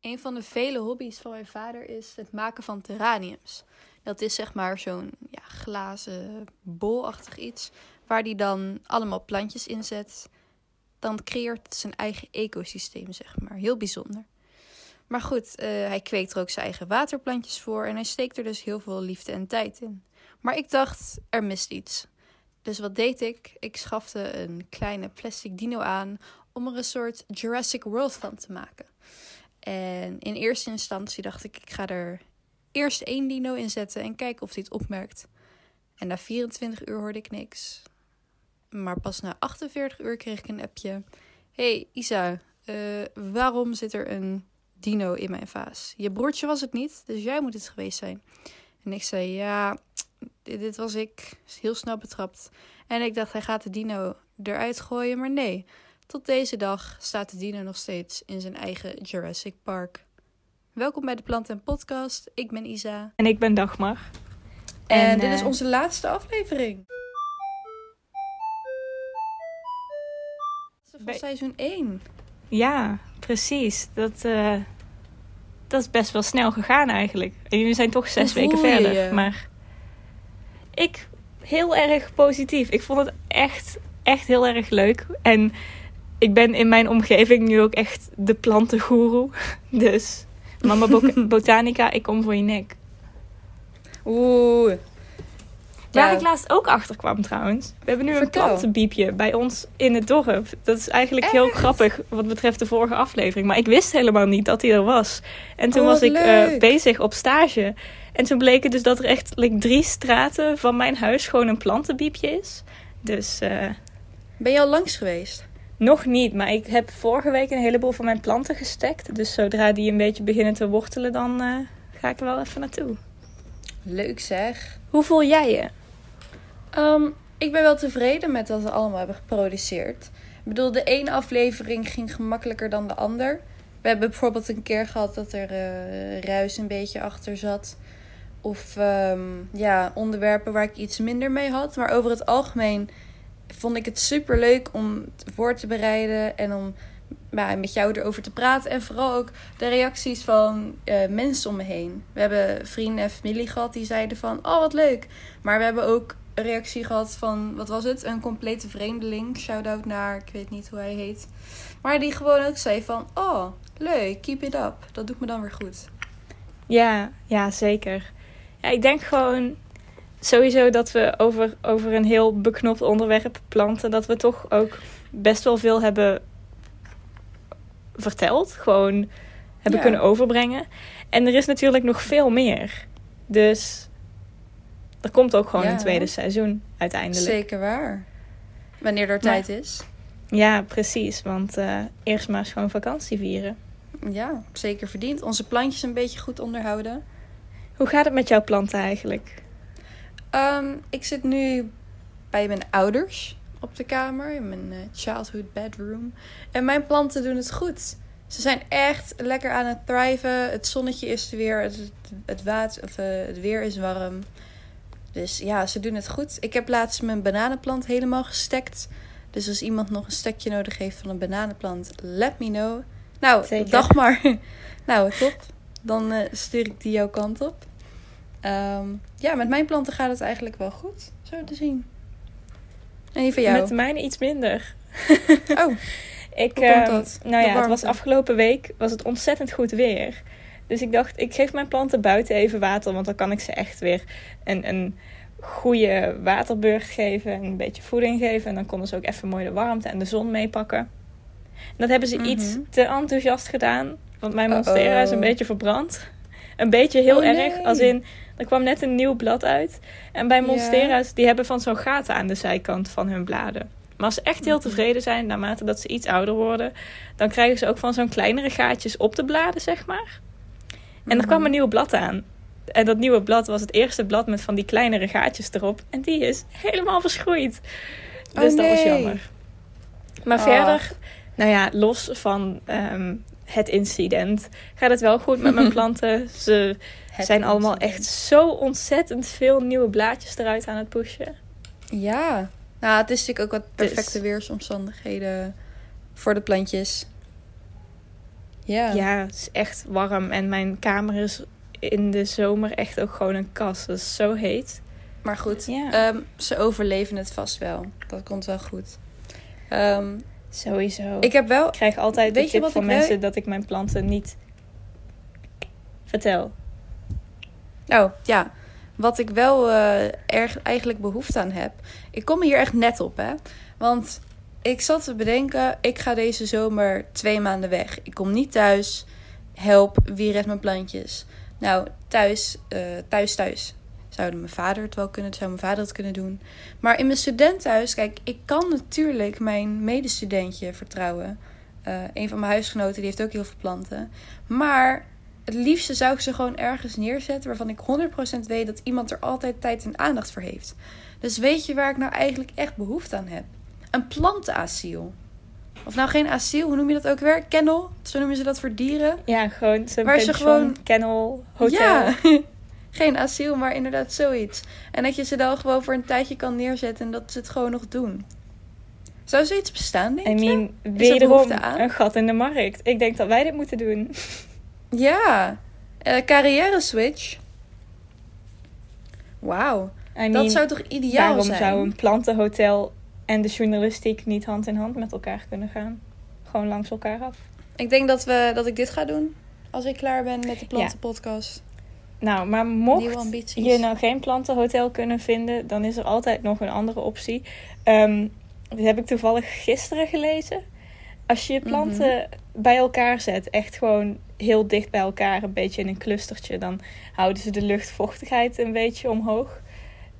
Een van de vele hobby's van mijn vader is het maken van terraniums. Dat is zeg maar zo'n ja, glazen bolachtig iets waar hij dan allemaal plantjes in zet. Dan creëert het zijn eigen ecosysteem, zeg maar. Heel bijzonder. Maar goed, eh, hij kweekt er ook zijn eigen waterplantjes voor en hij steekt er dus heel veel liefde en tijd in. Maar ik dacht, er mist iets. Dus wat deed ik? Ik schafte een kleine plastic dino aan om er een soort Jurassic World van te maken. En in eerste instantie dacht ik, ik ga er eerst één dino in zetten en kijken of hij het opmerkt. En na 24 uur hoorde ik niks. Maar pas na 48 uur kreeg ik een appje. hey, Isa, uh, waarom zit er een dino in mijn vaas? Je broertje was het niet, dus jij moet het geweest zijn. En ik zei, ja, dit was ik. Heel snel betrapt. En ik dacht, hij gaat de dino eruit gooien, maar nee. Tot deze dag staat de dino nog steeds in zijn eigen Jurassic Park. Welkom bij de Plant en Podcast. Ik ben Isa. En ik ben Dagmar. En, en dit is eh, onze laatste aflevering. Van bij... seizoen 1. Ja, precies. Dat, uh, dat is best wel snel gegaan eigenlijk. En jullie zijn toch zes weken verder. Je? Maar ik heel erg positief. Ik vond het echt, echt heel erg leuk. En ik ben in mijn omgeving nu ook echt de plantengoeroe. Dus mama botanica, ik kom voor je nek. Oeh. Waar ik laatst ook achter kwam trouwens. We hebben nu een plantenbiepje bij ons in het dorp. Dat is eigenlijk heel grappig wat betreft de vorige aflevering. Maar ik wist helemaal niet dat hij er was. En toen oh, was ik uh, bezig op stage. En toen bleek het dus dat er echt like, drie straten van mijn huis gewoon een plantenbiepje is. Dus... Uh, ben je al langs geweest? Nog niet, maar ik heb vorige week een heleboel van mijn planten gestekt. Dus zodra die een beetje beginnen te wortelen, dan uh, ga ik er wel even naartoe. Leuk zeg. Hoe voel jij je? Um, ik ben wel tevreden met wat we allemaal hebben geproduceerd. Ik bedoel, de ene aflevering ging gemakkelijker dan de ander. We hebben bijvoorbeeld een keer gehad dat er uh, ruis een beetje achter zat. Of um, ja, onderwerpen waar ik iets minder mee had. Maar over het algemeen vond ik het super leuk om voor te bereiden en om met jou erover te praten. En vooral ook de reacties van uh, mensen om me heen. We hebben vrienden en familie gehad die zeiden van, oh wat leuk. Maar we hebben ook een reactie gehad van, wat was het? Een complete vreemdeling. Shout-out naar, ik weet niet hoe hij heet. Maar die gewoon ook zei van, oh leuk, keep it up. Dat doet me dan weer goed. Ja, ja zeker. Ja, ik denk gewoon sowieso dat we over, over een heel beknopt onderwerp planten, dat we toch ook best wel veel hebben verteld. Gewoon hebben kunnen overbrengen. En er is natuurlijk nog veel meer. Dus er komt ook gewoon een tweede seizoen uiteindelijk. Zeker waar. Wanneer er tijd is. Ja, precies. Want uh, eerst maar eens gewoon vakantie vieren. Ja, zeker verdiend. Onze plantjes een beetje goed onderhouden. Hoe gaat het met jouw planten eigenlijk? Um, ik zit nu bij mijn ouders op de kamer, in mijn uh, childhood bedroom. En mijn planten doen het goed. Ze zijn echt lekker aan het thriven. Het zonnetje is er weer, het, het, water, of, uh, het weer is warm. Dus ja, ze doen het goed. Ik heb laatst mijn bananenplant helemaal gestekt. Dus als iemand nog een stekje nodig heeft van een bananenplant, let me know. Nou, Zeker. dag maar. nou, top. Dan uh, stuur ik die jouw kant op. Um, ja, met mijn planten gaat het eigenlijk wel goed, zo te zien. En die van jou? Met mijne iets minder. Oh, ik, uh, Nou ja, het was afgelopen week was het ontzettend goed weer. Dus ik dacht, ik geef mijn planten buiten even water. Want dan kan ik ze echt weer een, een goede waterbeurt geven. En een beetje voeding geven. En dan konden ze ook even mooi de warmte en de zon meepakken. En dat hebben ze iets mhm. te enthousiast gedaan. Want mijn monstera is een beetje verbrand. Een beetje heel oh, erg. Als in, er kwam net een nieuw blad uit. En bij monstera's, die hebben van zo'n gaten aan de zijkant van hun bladen. Maar als ze echt heel tevreden zijn, naarmate dat ze iets ouder worden, dan krijgen ze ook van zo'n kleinere gaatjes op de bladen, zeg maar. En er kwam een nieuw blad aan. En dat nieuwe blad was het eerste blad met van die kleinere gaatjes erop. En die is helemaal verschroeid. Dus dat was jammer. Maar verder, nou ja, los van ehm, het incident gaat het wel goed met mijn planten. Ze zijn allemaal echt zo ontzettend veel nieuwe blaadjes eruit aan het pushen. Ja, nou, het is natuurlijk ook wat perfecte weersomstandigheden voor de plantjes. Ja. Ja, het is echt warm. En mijn kamer is in de zomer echt ook gewoon een kast. Dat is zo heet. Maar goed, Ja. ehm, ze overleven het vast wel. Dat komt wel goed. Ehm, Sowieso. ik heb wel... Ik krijg altijd de tip van mensen wel- dat ik mijn planten niet... Vertel. Nou, ja. Wat ik wel eh, erg eigenlijk behoefte aan heb. Ik kom hier echt net op, hè. Want ik zat te bedenken... Ik ga deze zomer twee maanden weg. Ik kom niet thuis. Help, wie redt mijn plantjes? Nou, thuis, eh, thuis, thuis. Zouden mijn vader het wel kunnen, zou mijn vader het kunnen doen. Maar in mijn studentenhuis, kijk, ik kan natuurlijk mijn medestudentje vertrouwen. Eh, een van mijn huisgenoten, die heeft ook heel veel planten. Maar het liefste zou ik ze gewoon ergens neerzetten waarvan ik 100% weet dat iemand er altijd tijd en aandacht voor heeft. Dus weet je waar ik nou eigenlijk echt behoefte aan heb? Een plantenasiel. Of nou geen asiel, hoe noem je dat ook weer? Kennel, zo noemen ze dat voor dieren. Ja, gewoon zo'n Waar ze pension, gewoon- kennel, hotel. Ja, geen asiel, maar inderdaad zoiets. En dat je ze dan gewoon voor een tijdje kan neerzetten en dat ze het gewoon nog doen. Zou zoiets bestaan, denk I je? mean, er wederom een gat in de markt. Ik denk dat wij dit moeten doen. Ja, Eh carrière switch. Wauw, mean, dat zou toch ideaal waarom zijn? zou een plantenhotel en de journalistiek niet hand in hand met elkaar kunnen gaan? Gewoon langs elkaar af. Ik denk dat, we, dat ik dit ga doen als ik klaar ben met de plantenpodcast. Nou, maar mocht je nou geen plantenhotel kunnen vinden, dan is er altijd nog een andere optie. Ehm dit heb ik toevallig gisteren gelezen. Als je je planten Mhm. bij elkaar zet, echt gewoon heel dicht bij elkaar, een beetje in een clustertje, dan houden ze de luchtvochtigheid een beetje omhoog.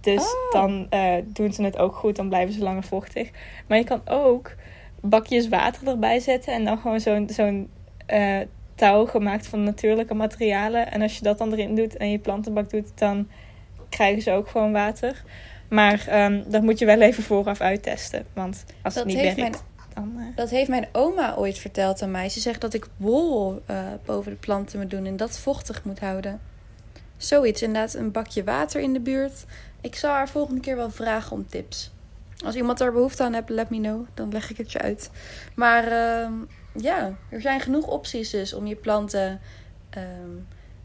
Dus Oh. dan eh, doen ze het ook goed, dan blijven ze langer vochtig. Maar je kan ook bakjes water erbij zetten en dan gewoon zo'n zo'n eh, touw gemaakt van natuurlijke materialen. En als je dat dan erin doet en je plantenbak doet, dan krijgen ze ook gewoon water. Maar ehm dat moet je wel even vooraf uittesten. Want als Dat het niet werkt, dan... eh, Dat heeft mijn oma ooit verteld aan mij. Ze zegt dat ik wol eh, boven de planten moet doen en dat vochtig moet houden. Zoiets, inderdaad, een bakje water in de buurt. Ik zal haar volgende keer wel vragen om tips. Als iemand daar behoefte aan heeft, let me know. Dan leg ik het je uit. Maar ehm, ja, er zijn genoeg opties dus om je planten ehm,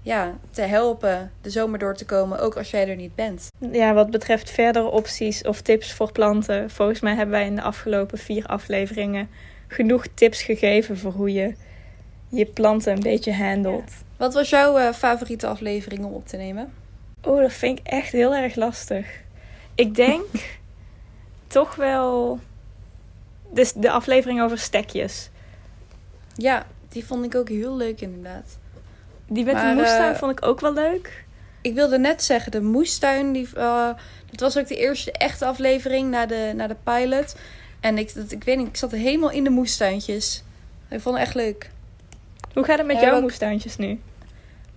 ja, te helpen de zomer door te komen. Ook als jij er niet bent. Ja, wat betreft verdere opties of tips voor planten. Volgens mij hebben wij in de afgelopen vier afleveringen genoeg tips gegeven voor hoe je je planten een beetje handelt. Wat was jouw eh, favoriete aflevering om op te nemen? Oh, dat vind ik echt heel erg lastig. Ik denk toch wel dus de aflevering over stekjes. Ja, die vond ik ook heel leuk inderdaad. Die met Maar, de moestuin eh, vond ik ook wel leuk. Ik wilde net zeggen, de moestuin, die, eh, dat was ook de eerste echte aflevering na de, na de pilot. En ik, dat, ik weet niet, ik zat helemaal in de moestuintjes. Ik vond het echt leuk. Hoe gaat het met Ja, jouw moestuintjes nu?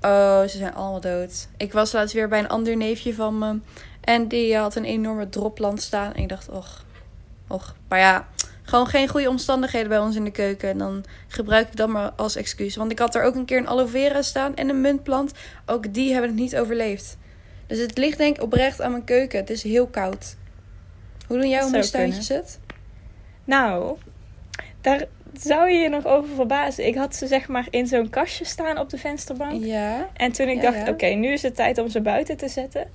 Oh, ze zijn allemaal dood. Ik was laatst weer bij een ander neefje van me. En die had een enorme dropland staan. En ik dacht, och, och. Maar ja, gewoon geen goede omstandigheden bij ons in de keuken. En dan gebruik ik dat maar als excuus. Want ik had er ook een keer een aloe vera staan en een muntplant. Ook die hebben het niet overleefd. Dus het ligt denk ik oprecht aan mijn keuken. Het is heel koud. Hoe doen jouw moestuintjes het? Nou, daar zou je je nog over verbazen. Ik had ze zeg maar in zo'n kastje staan op de vensterbank. Ja. En toen ik Ja, dacht, ja. oké, nu is het tijd om ze buiten te zetten.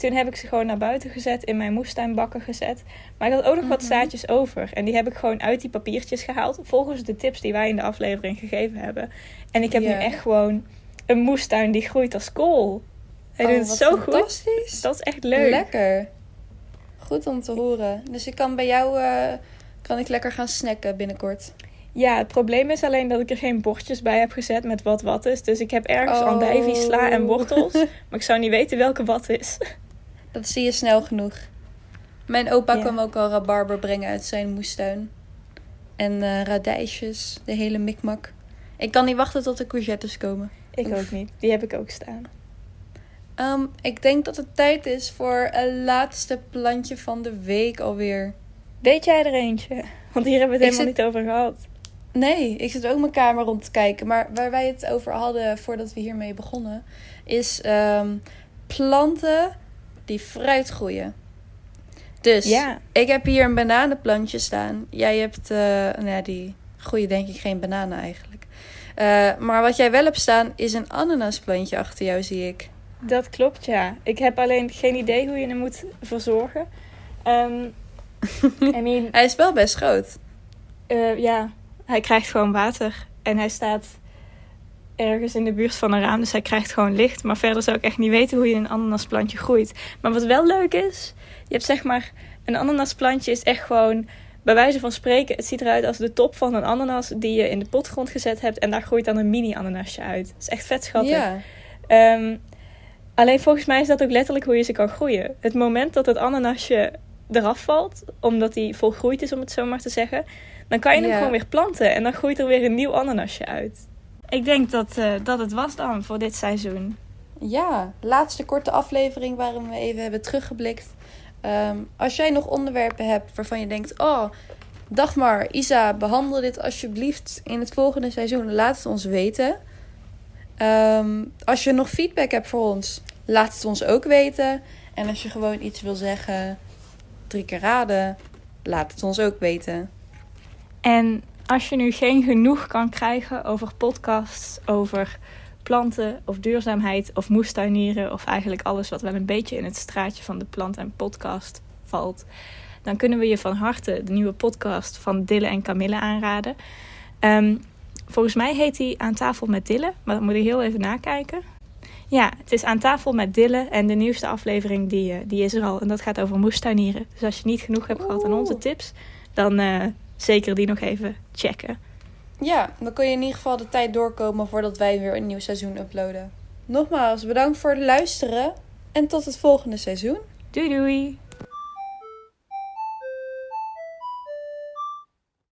Toen heb ik ze gewoon naar buiten gezet, in mijn moestuinbakken gezet. Maar ik had ook nog wat Mhm. zaadjes over. En die heb ik gewoon uit die papiertjes gehaald. Volgens de tips die wij in de aflevering gegeven hebben. En ik heb nu echt gewoon een moestuin die groeit als kool. Hij Oh, doet het zo goed. fantastisch. Dat is echt leuk. Lekker. Goed om te horen. Dus ik kan bij jou eh, kan ik lekker gaan snacken binnenkort. Ja, het probleem is alleen dat ik er geen bordjes bij heb gezet met wat wat is. Dus ik heb ergens Oh. andijvie, sla en wortels. maar ik zou niet weten welke wat is. Dat zie je snel genoeg. Mijn opa Ja. kwam ook al rabarber brengen uit zijn moestuin. En eh radijsjes, de hele mikmak. Ik kan niet wachten tot de courgettes komen. Ik Oef. ook niet. Die heb ik ook staan. Ehm, ik denk dat het tijd is voor een laatste plantje van de week alweer. Weet jij er eentje? Want hier hebben we het Ik helemaal niet over gehad. Nee, ik zit ook mijn kamer rond te kijken. Maar waar wij het over hadden voordat we hiermee begonnen, is ehm, planten die fruit groeien. Dus Ja, ik heb hier een bananenplantje staan. Jij hebt, eh, nou ja, die groeien denk ik geen bananen eigenlijk. Uh, maar wat jij wel hebt staan is een ananasplantje achter jou, zie ik. Dat klopt, ja. Ik heb alleen geen idee hoe je hem moet verzorgen. Um, I mean, hij is wel best groot. Uh, ja, hij krijgt gewoon water. En hij staat ergens in de buurt van een raam, dus hij krijgt gewoon licht. Maar verder zou ik echt niet weten hoe je een ananasplantje groeit. Maar wat wel leuk is, je hebt zeg maar... Een ananasplantje is echt gewoon bij wijze van spreken, het ziet eruit als de top van een ananas die je in de potgrond gezet hebt. En daar groeit dan een mini-ananasje uit. Dat is echt vet schattig. Ehm, alleen volgens mij is dat ook letterlijk hoe je ze kan groeien. Het moment dat het ananasje eraf valt, omdat hij volgroeid is, om het zo maar te zeggen, dan kan je hem gewoon weer planten en dan groeit er weer een nieuw ananasje uit. Ik denk dat, uh, dat het was dan voor dit seizoen. Ja, laatste korte aflevering waarin we even hebben teruggeblikt Ehm, als jij nog onderwerpen hebt waarvan je denkt: Oh, dag maar, Isa, behandel dit alsjeblieft in het volgende seizoen. Laat het ons weten. Ehm, als je nog feedback hebt voor ons, laat het ons ook weten. En als je gewoon iets wil zeggen, drie keer raden, laat het ons ook weten. En als je nu geen genoeg kan krijgen over podcasts, over planten of duurzaamheid of moestuinieren of eigenlijk alles wat wel een beetje in het straatje van de plant en podcast valt, dan kunnen we je van harte de nieuwe podcast van Dille en Camille aanraden. Ehm, volgens mij heet hij Aan tafel met Dille, maar dat moet ik heel even nakijken. Ja, het is Aan tafel met Dille en de nieuwste aflevering die, eh, die is er al en dat gaat over moestuinieren. Dus als je niet genoeg hebt gehad aan onze tips, dan uh, zeker die nog even checken. Ja, dan kun je in ieder geval de tijd doorkomen voordat wij weer een nieuw seizoen uploaden. Nogmaals, bedankt voor het luisteren en tot het volgende seizoen. Doei doei!